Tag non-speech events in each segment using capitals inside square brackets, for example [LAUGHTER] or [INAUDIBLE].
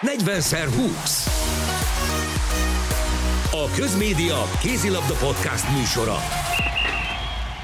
40x20. A Közmédia Kézilabda Podcast műsora.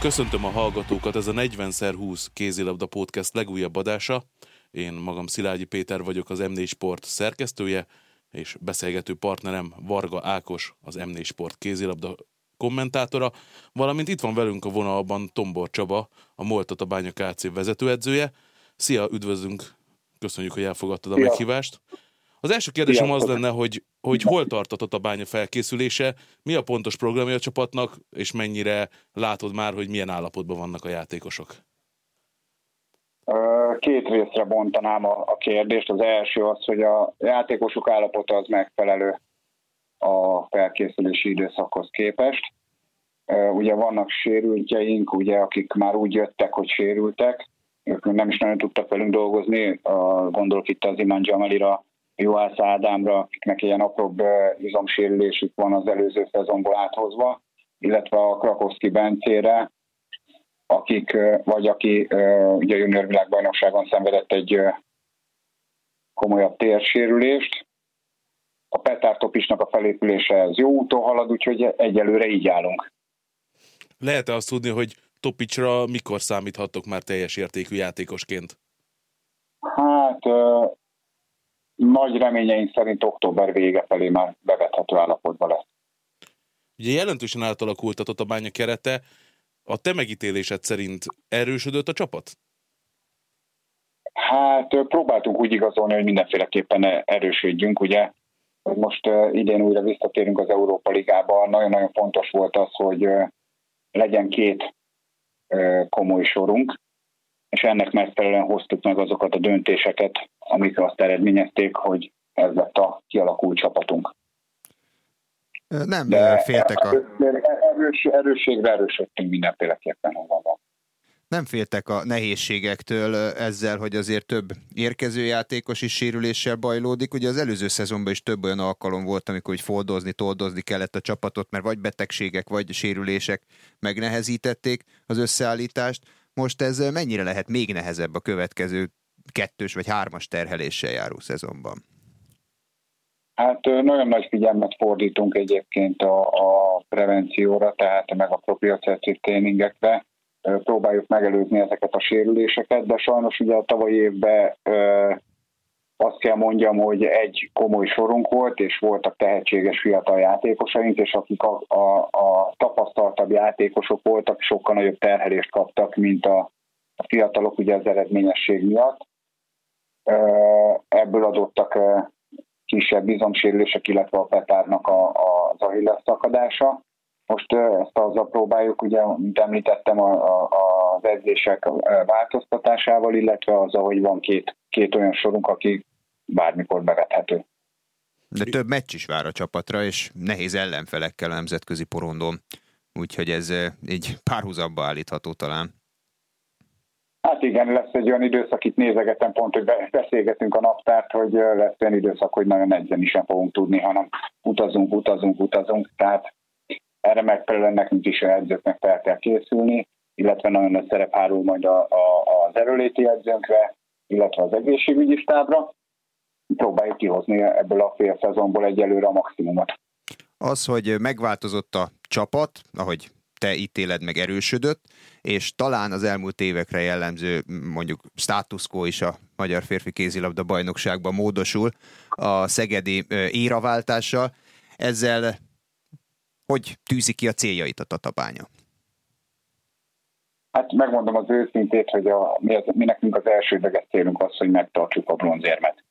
Köszöntöm a hallgatókat, ez a 40x20 Kézilabda Podcast legújabb adása. Én magam Szilágyi Péter vagyok, az M4 Sport szerkesztője, és beszélgető partnerem Varga Ákos, az M4 Sport kézilabda kommentátora, valamint itt van velünk a vonalban Tombor Csaba, a Moltatabánya KC vezetőedzője. Szia, üdvözlünk, köszönjük, hogy elfogadtad a Szia. meghívást. Az első kérdésem az lenne, hogy, hogy hol tartott a bánya felkészülése, mi a pontos programja a csapatnak, és mennyire látod már, hogy milyen állapotban vannak a játékosok? Két részre bontanám a, a kérdést. Az első az, hogy a játékosok állapota az megfelelő a felkészülési időszakhoz képest. Ugye vannak sérültjeink, ugye, akik már úgy jöttek, hogy sérültek, ők nem is nagyon tudtak velünk dolgozni, gondolok itt az Imán Jamalira, Juhász Ádámra, akiknek ilyen apróbb izomsérülésük van az előző szezonból áthozva, illetve a Krakowski Bencére, akik, vagy aki ugye a junior világbajnokságon szenvedett egy komolyabb térsérülést. A Petár Topisnak a felépülése ez jó úton halad, úgyhogy egyelőre így állunk. Lehet-e azt tudni, hogy Topicsra mikor számíthatok már teljes értékű játékosként? Hát nagy reményeink szerint október vége felé már bevethető állapotban lesz. Ugye jelentősen átalakultatott a bánya kerete. A te megítélésed szerint erősödött a csapat? Hát próbáltunk úgy igazolni, hogy mindenféleképpen erősödjünk, ugye. Most idén újra visszatérünk az Európa Ligába. Nagyon-nagyon fontos volt az, hogy legyen két komoly sorunk, és ennek megfelelően hoztuk meg azokat a döntéseket, amik azt eredményezték, hogy ez lett a kialakult csapatunk. Nem De féltek a... Erős, erősségre erősödtünk mindenféleképpen. Van. Nem féltek a nehézségektől ezzel, hogy azért több érkező játékos is sérüléssel bajlódik. Ugye az előző szezonban is több olyan alkalom volt, amikor hogy foldozni, toldozni kellett a csapatot, mert vagy betegségek, vagy sérülések megnehezítették az összeállítást. Most ez mennyire lehet még nehezebb a következő kettős vagy hármas terheléssel járó szezonban? Hát nagyon nagy figyelmet fordítunk egyébként a, a prevencióra, tehát meg a proprioceptív tréningekre. Próbáljuk megelőzni ezeket a sérüléseket, de sajnos ugye a tavalyi évben azt kell mondjam, hogy egy komoly sorunk volt, és voltak tehetséges fiatal játékosaink, és akik a, a, a tapasztaltabb játékosok voltak, sokkal nagyobb terhelést kaptak, mint a, a fiatalok ugye az eredményesség miatt. Ebből adottak kisebb izomsérülések, illetve a petárnak a, a, az ahilles szakadása. Most ezt azzal próbáljuk, ugye, mint említettem, a, a, az edzések változtatásával, illetve az, hogy van két, két olyan sorunk, aki bármikor bevethető. De több meccs is vár a csapatra, és nehéz ellenfelekkel a nemzetközi porondon. Úgyhogy ez egy párhuzamba állítható talán. Hát igen, lesz egy olyan időszak, itt nézegetem pont, hogy beszélgetünk a naptárt, hogy lesz olyan időszak, hogy nagyon edzeni sem fogunk tudni, hanem utazunk, utazunk, utazunk. Tehát erre megfelelően nekünk is a edzőknek fel kell készülni, illetve nagyon nagy szerep hárul majd a, a, az erőléti edzőnkre, illetve az egészségügyi stábra. Próbáljuk kihozni ebből a fél szezonból egyelőre a maximumot. Az, hogy megváltozott a csapat, ahogy te ítéled meg erősödött, és talán az elmúlt évekre jellemző mondjuk status quo is a Magyar Férfi Kézilabda bajnokságban módosul a szegedi éraváltással. Ezzel hogy tűzi ki a céljait a tatabánya? Hát megmondom az őszintét, hogy a, mi, az, mi nekünk az elsődleges célunk az, hogy megtartsuk a bronzérmet.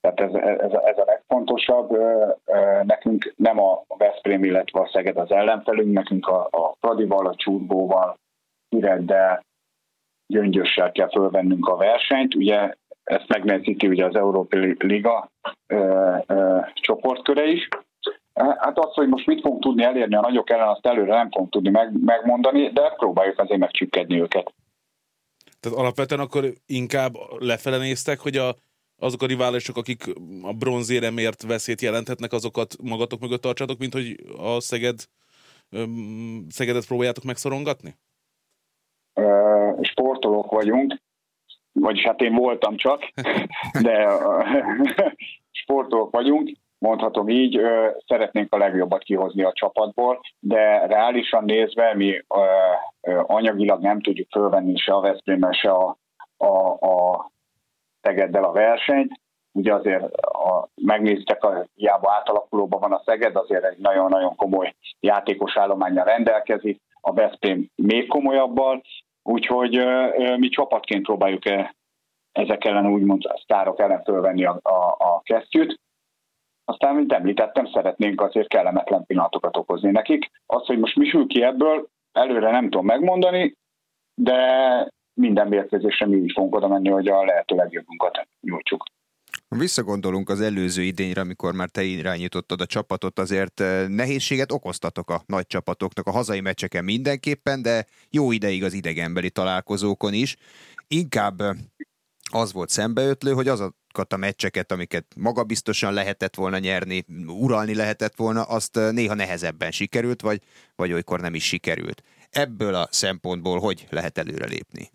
Tehát ez, ez, ez a legfontosabb. Nekünk nem a Veszprém, illetve a Szeged az ellenfelünk, nekünk a, a Pradival, a Csurgóval, Ireddel, Gyöngyössel kell fölvennünk a versenyt. Ugye ezt megnehezíti ugye az Európai Liga ö, ö, csoportköre is. Hát az, hogy most mit fogunk tudni elérni a nagyok ellen, azt előre nem fogunk tudni meg, megmondani, de próbáljuk azért megcsükkedni őket. Tehát alapvetően akkor inkább lefele néztek, hogy a, azok a riválisok, akik a bronzéremért veszélyt jelenthetnek, azokat magatok mögött tartsatok, mint hogy a Szeged, Szegedet próbáljátok megszorongatni? Sportolók vagyunk, vagyis hát én voltam csak, [LAUGHS] de [LAUGHS] sportolók vagyunk, mondhatom így, szeretnénk a legjobbat kihozni a csapatból, de reálisan nézve mi anyagilag nem tudjuk fölvenni se a Veszprémmel, se a, a, a Tegeddel a versenyt. Ugye azért a, megnéztek, a, hiába átalakulóban van a Szeged, azért egy nagyon-nagyon komoly játékos állományjal rendelkezik, a Veszprém még komolyabbal, úgyhogy mi csapatként próbáljuk ezek ellen úgymond a sztárok ellen fölvenni a, a, a kesztyűt. Aztán, mint említettem, szeretnénk azért kellemetlen pillanatokat okozni nekik. Az, hogy most mi sül ki ebből, előre nem tudom megmondani, de minden mérkőzésre mi is fogunk oda menni, hogy a lehető legjobbunkat nyújtsuk. Visszagondolunk az előző idényre, amikor már te irányítottad a csapatot, azért eh, nehézséget okoztatok a nagy csapatoknak a hazai meccseken mindenképpen, de jó ideig az idegenbeli találkozókon is. Inkább eh, az volt szembeötlő, hogy azokat a meccseket, amiket magabiztosan lehetett volna nyerni, uralni lehetett volna, azt néha nehezebben sikerült, vagy, vagy olykor nem is sikerült. Ebből a szempontból hogy lehet előrelépni?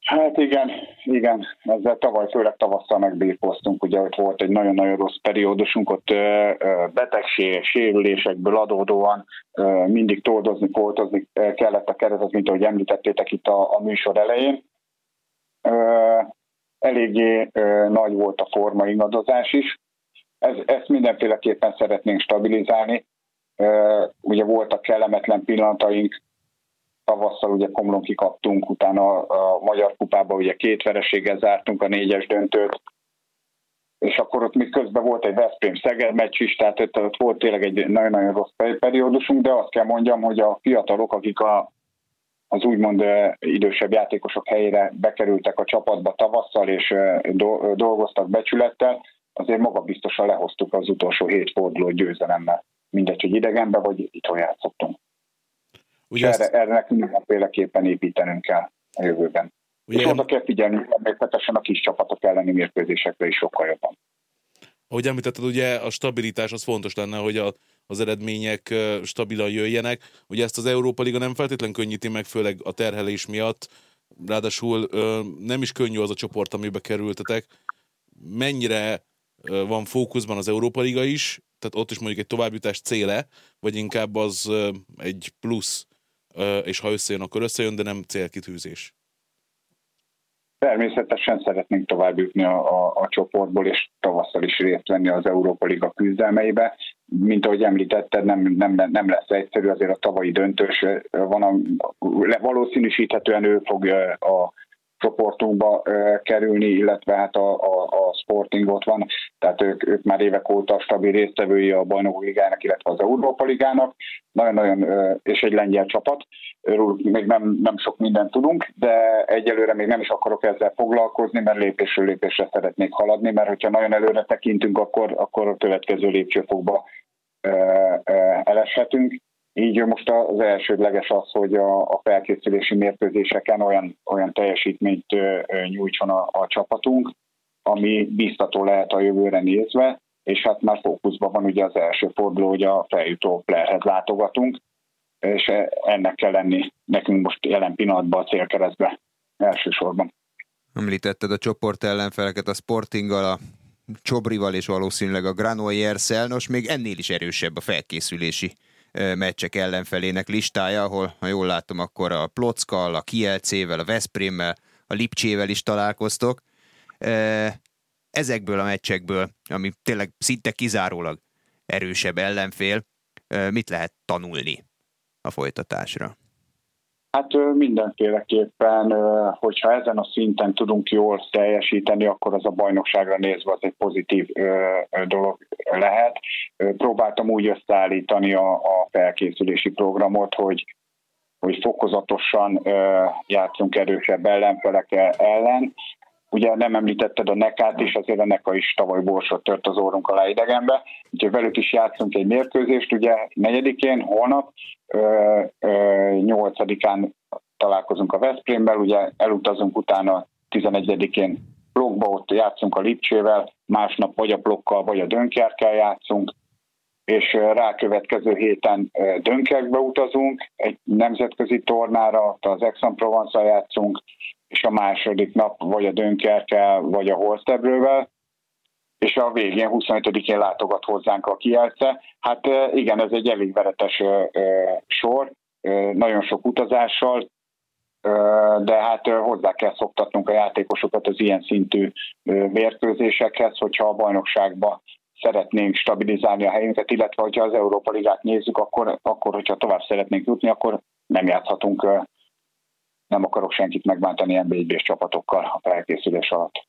Hát igen, igen, ezzel tavaly főleg tavasszal megbírkoztunk, ugye ott volt egy nagyon-nagyon rossz periódusunk, ott betegség, sérülésekből adódóan mindig toldozni, foltozni kellett a keretet, mint ahogy említettétek itt a, a műsor elején. Eléggé nagy volt a forma ingadozás is. Ez, ezt mindenféleképpen szeretnénk stabilizálni. Ugye voltak kellemetlen pillanataink, tavasszal ugye Komlon kikaptunk, utána a, Magyar Kupában ugye két vereséggel zártunk a négyes döntőt, és akkor ott még közben volt egy Veszprém-Szeged meccs is, tehát ott volt tényleg egy nagyon-nagyon rossz periódusunk, de azt kell mondjam, hogy a fiatalok, akik a, az úgymond idősebb játékosok helyére bekerültek a csapatba tavasszal, és dolgoztak becsülettel, azért magabiztosan lehoztuk az utolsó hét forduló győzelemmel. Mindegy, hogy idegenbe vagy itthon játszottunk. Ugye erre, ezt... erre nekünk mindenféleképpen építenünk kell a jövőben. Ugye... És oda kell figyelni természetesen a kis csapatok elleni mérkőzésekre is sokkal jobban. Ahogy említetted, ugye a stabilitás az fontos lenne, hogy a, az eredmények stabilan jöjjenek. Ugye ezt az Európa Liga nem feltétlenül könnyíti meg, főleg a terhelés miatt. Ráadásul nem is könnyű az a csoport, amibe kerültetek. Mennyire van fókuszban az Európa Liga is, tehát ott is mondjuk egy továbbjutás céle, vagy inkább az egy plusz és ha összejön, akkor összejön, de nem célkitűzés. Természetesen szeretnénk tovább jutni a, a, a csoportból, és tavasszal is részt venni az Európa Liga küzdelmeibe. Mint ahogy említetted, nem, nem, nem lesz egyszerű, azért a tavalyi döntős van, a, valószínűsíthetően ő fog a csoportunkba kerülni, illetve hát a, a, a Sporting ott van, tehát ők, ők már évek óta stabil résztvevői a Bajnokok Ligának, illetve az Európa Ligának, nagyon-nagyon, és egy lengyel csapat, Róluk még nem, nem sok mindent tudunk, de egyelőre még nem is akarok ezzel foglalkozni, mert lépésről lépésre szeretnék haladni, mert hogyha nagyon előre tekintünk, akkor, akkor a következő lépcsőfokba eleshetünk így most az elsődleges az, hogy a, a felkészülési mérkőzéseken olyan, olyan teljesítményt nyújtson a, a csapatunk, ami biztató lehet a jövőre nézve, és hát már fókuszban van ugye az első forduló, hogy a feljutó playerhez látogatunk, és ennek kell lenni nekünk most jelen pillanatban a célkeresztbe elsősorban. Említetted a csoport ellenfeleket, a Sportinggal, a Csobrival és valószínűleg a Granollers-szel, nos még ennél is erősebb a felkészülési meccsek ellenfelének listája, ahol, ha jól látom, akkor a Plockal, a Kielcével, a Veszprémmel, a Lipcsével is találkoztok. Ezekből a meccsekből, ami tényleg szinte kizárólag erősebb ellenfél, mit lehet tanulni a folytatásra? Hát mindenféleképpen, hogyha ezen a szinten tudunk jól teljesíteni, akkor az a bajnokságra nézve az egy pozitív dolog lehet. Próbáltam úgy összeállítani a, felkészülési programot, hogy hogy fokozatosan játszunk erősebb ellenfelek ellen, Ugye nem említetted a Nekát is, azért a Neka is tavaly borsot tört az órunk alá idegenbe, úgyhogy velük is játszunk egy mérkőzést, ugye negyedikén, holnap, nyolcadikán találkozunk a Veszprémmel, ugye elutazunk utána 11-én blokkba, ott játszunk a Lipcsével, másnap vagy a blokkal, vagy a Dönkerkel játszunk, és rákövetkező héten Dönkekbe utazunk, egy nemzetközi tornára, az Exxon provence játszunk, és a második nap vagy a Dönkerkel, vagy a Holstebrővel, és a végén 25-én látogat hozzánk a Kielce. Hát igen, ez egy elég veretes sor, nagyon sok utazással, de hát hozzá kell szoktatnunk a játékosokat az ilyen szintű mérkőzésekhez, hogyha a bajnokságba szeretnénk stabilizálni a helyünket, illetve hogyha az Európa Ligát nézzük, akkor, akkor hogyha tovább szeretnénk jutni, akkor nem játszhatunk, nem akarok senkit megbántani nba csapatokkal a felkészülés alatt.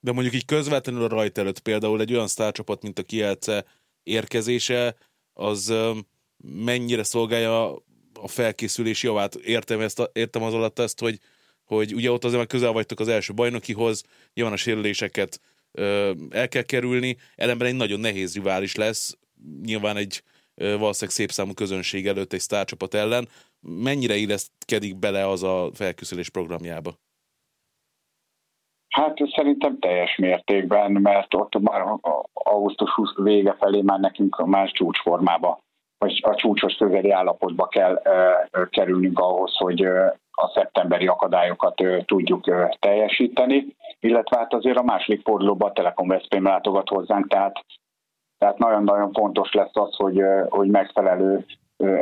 De mondjuk így közvetlenül a rajt előtt például egy olyan sztárcsapat, mint a Kielce érkezése, az mennyire szolgálja a felkészülés javát? Értem, ezt, értem az alatt ezt, hogy, hogy ugye ott azért már közel vagytok az első bajnokihoz, nyilván a sérüléseket el kell kerülni, ellenben egy nagyon nehéz rivális lesz, nyilván egy valószínűleg szép számú közönség előtt egy sztárcsapat ellen. Mennyire illeszkedik bele az a felkészülés programjába? Hát szerintem teljes mértékben, mert ott már augusztus 20 vége felé már nekünk más csúcsformába, vagy a csúcsos közeli állapotba kell kerülnünk ahhoz, hogy a szeptemberi akadályokat tudjuk teljesíteni, illetve hát azért a második fordulóban a Telekom Veszprém látogat hozzánk, tehát, tehát nagyon-nagyon fontos lesz az, hogy, hogy megfelelő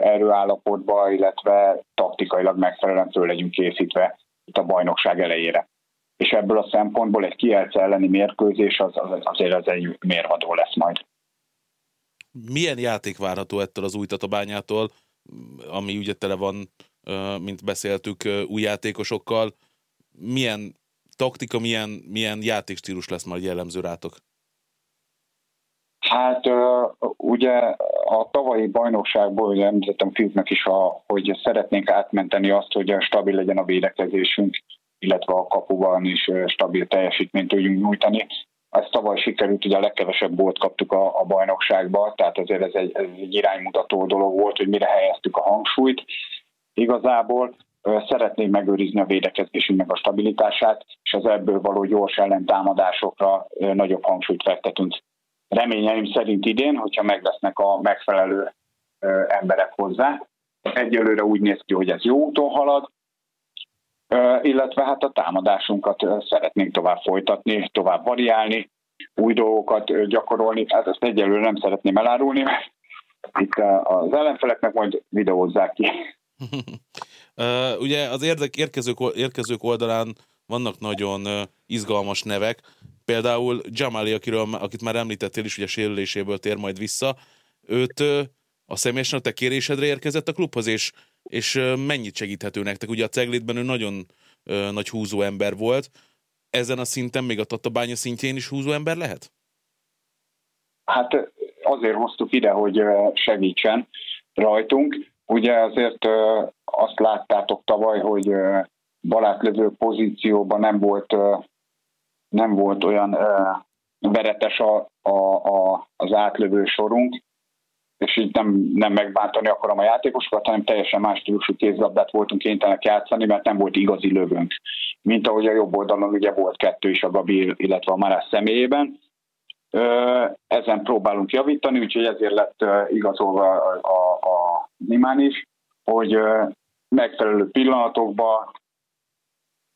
erőállapotba, illetve taktikailag megfelelően föl legyünk készítve itt a bajnokság elejére. És ebből a szempontból egy kielce elleni mérkőzés az, az, azért az egy mérvadó lesz majd. Milyen játék várható ettől az új tatabányától, ami ugye tele van mint beszéltük, új játékosokkal. Milyen taktika, milyen, milyen játékstílus lesz majd jellemző rátok? Hát ugye a tavalyi bajnokságból ugye említettem fiúknak is, a, hogy szeretnénk átmenteni azt, hogy stabil legyen a védekezésünk, illetve a kapuban is stabil teljesítményt tudjunk nyújtani. Ezt tavaly sikerült, ugye a legkevesebb gólt kaptuk a, a bajnokságba, tehát azért ez egy, ez egy iránymutató dolog volt, hogy mire helyeztük a hangsúlyt, Igazából szeretnénk megőrizni a védekezésünknek a stabilitását, és az ebből való gyors ellentámadásokra nagyobb hangsúlyt fektetünk. Reményeim szerint idén, hogyha meg lesznek a megfelelő emberek hozzá. Egyelőre úgy néz ki, hogy ez jó úton halad, illetve hát a támadásunkat szeretnénk tovább folytatni, tovább variálni, új dolgokat gyakorolni. Hát ezt egyelőre nem szeretném elárulni, mert itt az ellenfeleknek majd videózzák ki [LAUGHS] ugye az érdek, érkezők, érkezők oldalán vannak nagyon izgalmas nevek, például Jamali, akiről, akit már említettél is, ugye sérüléséből tér majd vissza, őt a személyesen a te kérésedre érkezett a klubhoz, és, és mennyit segíthető nektek? Ugye a Ceglétben ő nagyon uh, nagy húzó ember volt, ezen a szinten, még a Tatabánya szintjén is húzó ember lehet? Hát azért hoztuk ide, hogy segítsen rajtunk. Ugye azért azt láttátok tavaly, hogy barátlövő pozícióban nem volt, nem volt olyan veretes a, a, a, az átlövő sorunk, és így nem, nem megbántani akarom a játékosokat, hanem teljesen más stílusú kézlabdát voltunk kénytelenek játszani, mert nem volt igazi lövőnk. Mint ahogy a jobb oldalon ugye volt kettő is a Gabi, illetve a Marás személyében. Ezen próbálunk javítani, úgyhogy ezért lett igazolva a, a, a Nimán is, hogy megfelelő pillanatokban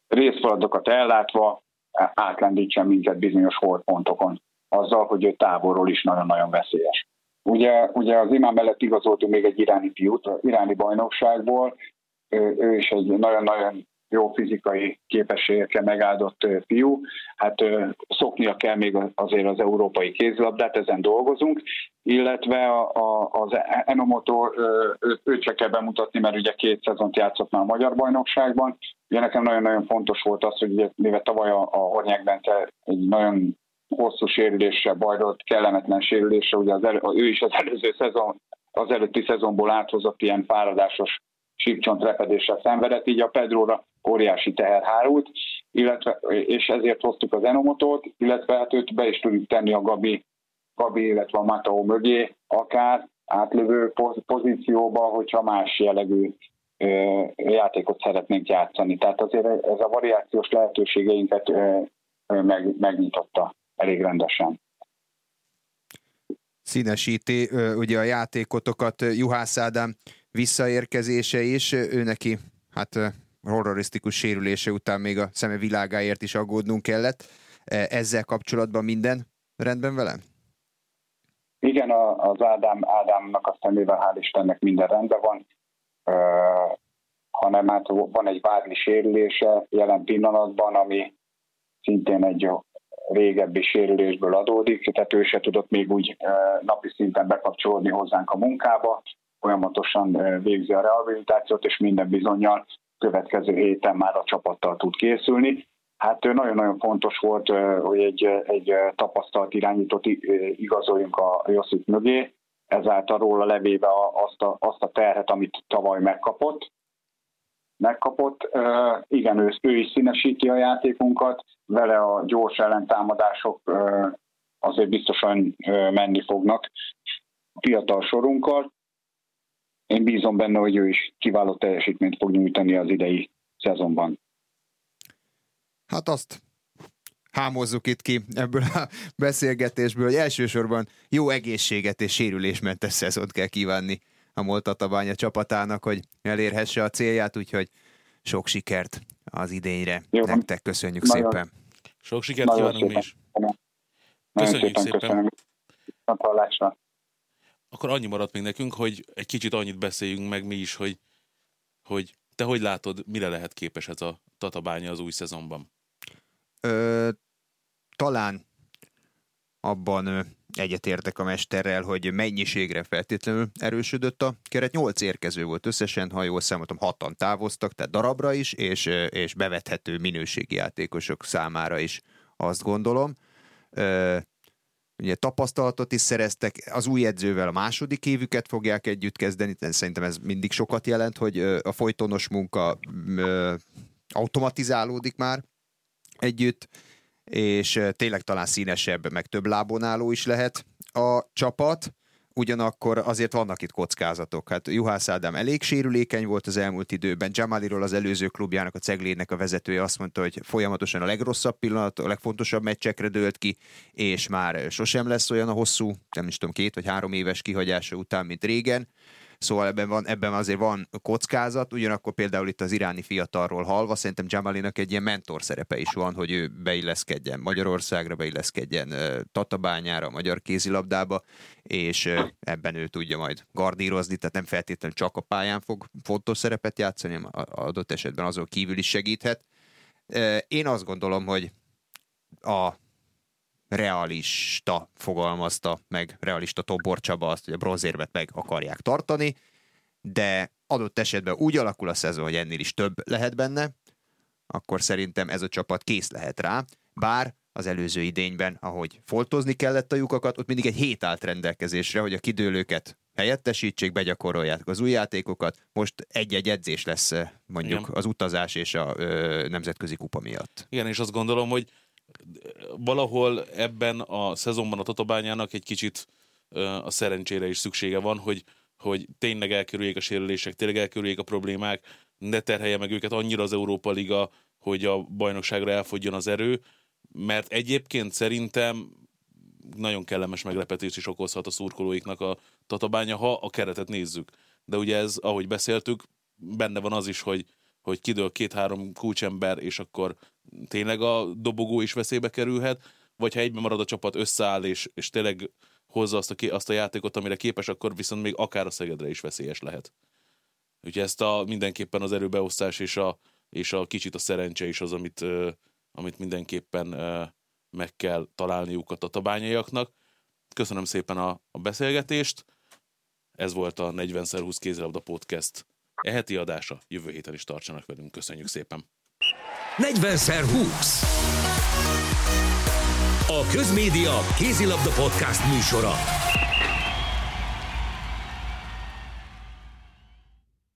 részfeladatokat ellátva átlendítsen minket bizonyos holdpontokon, azzal, hogy ő távolról is nagyon-nagyon veszélyes. Ugye, ugye az imám mellett igazoltunk még egy iráni fiút, iráni bajnokságból, ő, ő is egy nagyon-nagyon jó fizikai képességekkel megáldott fiú. Hát szoknia kell még azért az európai kézilabdát, ezen dolgozunk, illetve a, a, az Enomoto őt se kell bemutatni, mert ugye két szezont játszott már a Magyar Bajnokságban. Ugye nekem nagyon-nagyon fontos volt az, hogy ugye, mivel tavaly a, a Hornyák Bence egy nagyon hosszú sérüléssel bajrolt, kellemetlen sérülése, ugye az elő, ő is az előző szezon, az előtti szezonból áthozott ilyen fáradásos sípcsont repedéssel szenvedett, így a Pedróra óriási teher hárult, illetve, és ezért hoztuk az Enomotot, illetve hát őt be is tudjuk tenni a Gabi, Gabi illetve a Matao mögé, akár átlövő pozícióba, hogyha más jellegű játékot szeretnénk játszani. Tehát azért ez a variációs lehetőségeinket meg, megnyitotta elég rendesen. színesíti ugye a játékotokat Juhász Ádám visszaérkezése is, ő neki hát horrorisztikus sérülése után még a szeme világáért is aggódnunk kellett. Ezzel kapcsolatban minden rendben vele? Igen, az Ádám, Ádámnak a szemével hál' Istennek minden rendben van, hanem hát van egy vádli sérülése jelen pillanatban, ami szintén egy régebbi sérülésből adódik, tehát ő se tudott még úgy napi szinten bekapcsolódni hozzánk a munkába, folyamatosan végzi a rehabilitációt, és minden bizonyal következő héten már a csapattal tud készülni. Hát nagyon-nagyon fontos volt, hogy egy, egy tapasztalt irányítót igazoljunk a Josip mögé, ezáltal róla levéve azt a, azt a terhet, amit tavaly megkapott. Megkapott. Igen, ő, ő is színesíti a játékunkat, vele a gyors ellentámadások azért biztosan menni fognak fiatal sorunkkal. Én bízom benne, hogy ő is kiváló teljesítményt fog nyújtani az idei szezonban. Hát azt hámozzuk itt ki ebből a [LAUGHS] beszélgetésből, hogy elsősorban jó egészséget és sérülésmentes szezont kell kívánni a Moltatabánya csapatának, hogy elérhesse a célját, úgyhogy sok sikert az idényre. Jó. Nektek köszönjük Nagyon. szépen. Sok sikert kívánunk mi is. Köszönjük szépen. Köszönöm. Akkor annyi maradt még nekünk, hogy egy kicsit annyit beszéljünk meg mi is, hogy, hogy te hogy látod, mire lehet képes ez a tatabánya az új szezonban? Ö, talán abban egyetértek a mesterrel, hogy mennyiségre feltétlenül erősödött a keret. Nyolc érkező volt összesen, ha jól számoltam, hatan távoztak, tehát darabra is, és, és bevethető minőségi játékosok számára is azt gondolom. Ugye tapasztalatot is szereztek, az új edzővel a második évüket fogják együtt kezdeni, szerintem ez mindig sokat jelent, hogy a folytonos munka automatizálódik már együtt, és tényleg talán színesebb, meg több lábon álló is lehet a csapat, ugyanakkor azért vannak itt kockázatok. Hát Juhász Ádám elég sérülékeny volt az elmúlt időben, Jamaliról az előző klubjának, a Ceglének a vezetője azt mondta, hogy folyamatosan a legrosszabb pillanat, a legfontosabb meccsekre dőlt ki, és már sosem lesz olyan a hosszú, nem is tudom, két vagy három éves kihagyása után, mint régen. Szóval ebben, van, ebben azért van kockázat, ugyanakkor például itt az iráni fiatalról halva, szerintem Jamalinak egy ilyen mentor szerepe is van, hogy ő beilleszkedjen Magyarországra, beilleszkedjen Tatabányára, magyar kézilabdába, és ebben ő tudja majd gardírozni, tehát nem feltétlenül csak a pályán fog fontos szerepet játszani, hanem adott esetben azon kívül is segíthet. Én azt gondolom, hogy a realista fogalmazta meg, realista Tobor Csaba azt, hogy a bronzérvet meg akarják tartani, de adott esetben úgy alakul a szezon, hogy ennél is több lehet benne, akkor szerintem ez a csapat kész lehet rá, bár az előző idényben, ahogy foltozni kellett a lyukakat, ott mindig egy hét állt rendelkezésre, hogy a kidőlőket helyettesítsék, begyakorolják az új játékokat. Most egy-egy edzés lesz mondjuk Igen. az utazás és a ö, nemzetközi kupa miatt. Igen, és azt gondolom, hogy valahol ebben a szezonban a Tatabányának egy kicsit a szerencsére is szüksége van, hogy, hogy tényleg elkerüljék a sérülések, tényleg elkerüljék a problémák, ne terhelje meg őket annyira az Európa Liga, hogy a bajnokságra elfogjon az erő, mert egyébként szerintem nagyon kellemes meglepetés is okozhat a szurkolóiknak a tatabánya, ha a keretet nézzük. De ugye ez, ahogy beszéltük, benne van az is, hogy hogy kidől két-három kulcsember, és akkor tényleg a dobogó is veszélybe kerülhet, vagy ha egyben marad a csapat, összeáll, és, és tényleg hozza azt a, azt a játékot, amire képes, akkor viszont még akár a Szegedre is veszélyes lehet. Úgyhogy ezt a, mindenképpen az erőbeosztás és a, és a kicsit a szerencse is az, amit, amit mindenképpen meg kell találniuk a tatabányaiaknak. Köszönöm szépen a, a beszélgetést. Ez volt a 40x20 kézilabda podcast E heti adása jövő héten is tartsanak velünk. Köszönjük szépen! 40x20 A Közmédia Kézilabda Podcast műsora.